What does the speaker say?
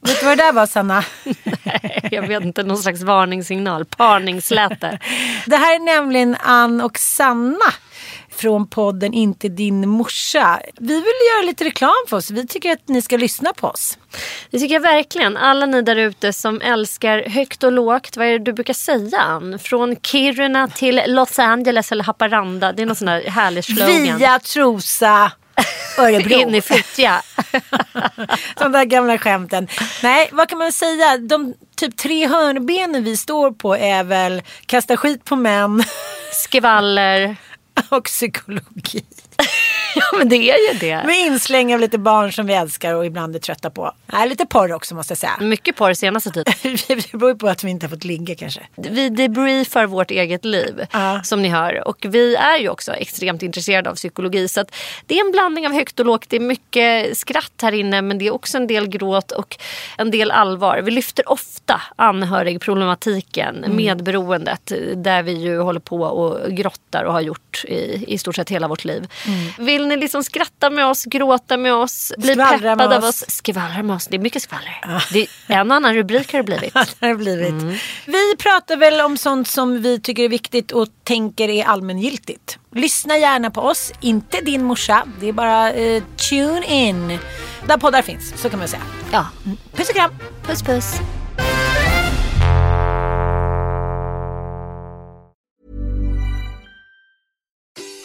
Vet du vad det där var, Sanna? Jag vet inte, någon slags varningssignal. Parningsläte. Det här är nämligen Ann och Sanna från podden Inte din morsa. Vi vill göra lite reklam för oss. Vi tycker att ni ska lyssna på oss. Det tycker jag verkligen. Alla ni där ute som älskar högt och lågt. Vad är det du brukar säga Ann? Från Kiruna till Los Angeles eller Haparanda. Det är någon sån här härlig slogan. Via Trosa. Örebro. In i Fittja. De där gamla skämten. Nej, vad kan man säga? De typ tre hörnbenen vi står på är väl kasta skit på män Skvaller. och psykologi. Ja men det är ju det. Med insläng av lite barn som vi älskar och ibland är trötta på. Nej, lite porr också måste jag säga. Mycket det senaste tiden. Det beror ju på att vi inte har fått ligga kanske. Vi debriefar vårt eget liv Ja. som ni hör. Och vi är ju också extremt intresserade av psykologi. Så det är en blandning av högt och lågt. Det är mycket skratt här inne men det är också en del gråt och en del allvar. Vi lyfter ofta anhörigproblematiken, medberoendet. Där vi ju håller på och grottar och har gjort i, i stort sett hela vårt liv. Vill ni liksom skratta med oss, gråta med oss, bli Skvallra peppade av oss. oss? Skvallra med oss. Det är mycket skvaller. Det är en annan rubrik har det blivit. Det har blivit. Mm. Vi pratar väl om sånt som vi tycker är viktigt och tänker är allmängiltigt. Lyssna gärna på oss, inte din morsa. Det är bara eh, tune in. Där poddar finns, så kan man säga. Ja. Puss och kram! Puss puss.